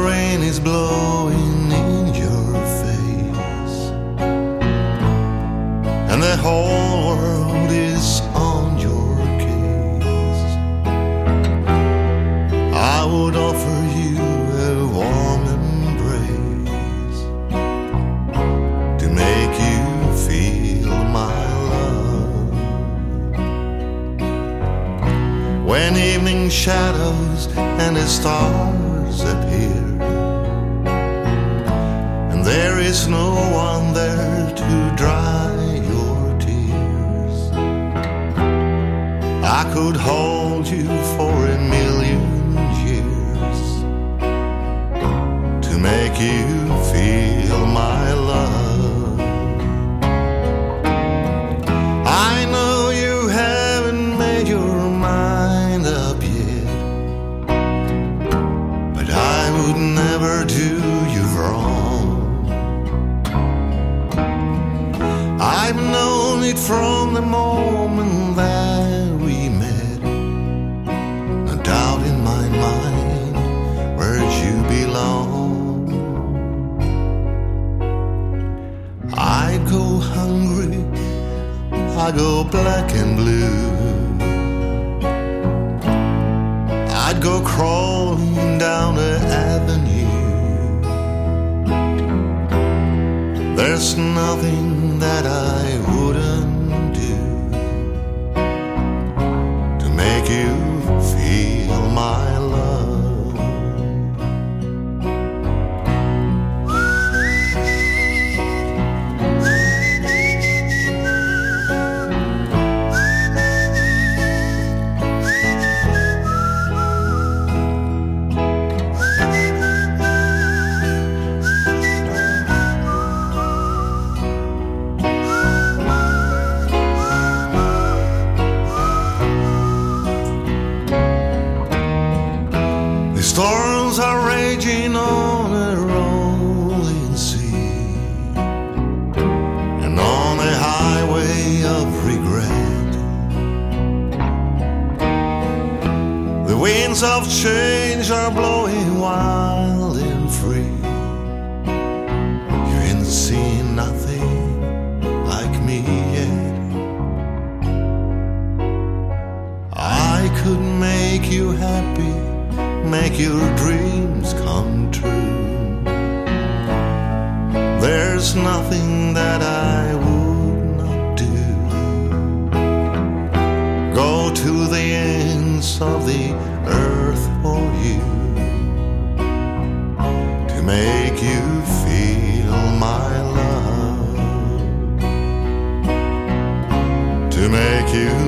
rain is blowing in your face, and the whole world is on your case. I would offer you a warm embrace to make you feel my love. When evening shadows and the stars appear. There is no one there to dry your tears. I could hold you for a million years to make you feel from the moment that we met. No doubt in my mind where you belong. I go hungry, I go black and blue. I'd go crawling down the avenue. There's nothing that I wouldn't you raging on a rolling sea and on a highway of regret. The winds of change are blowing wild your dreams come true. There's nothing that I would not do. Go to the ends of the earth for you to make you feel my love. To make you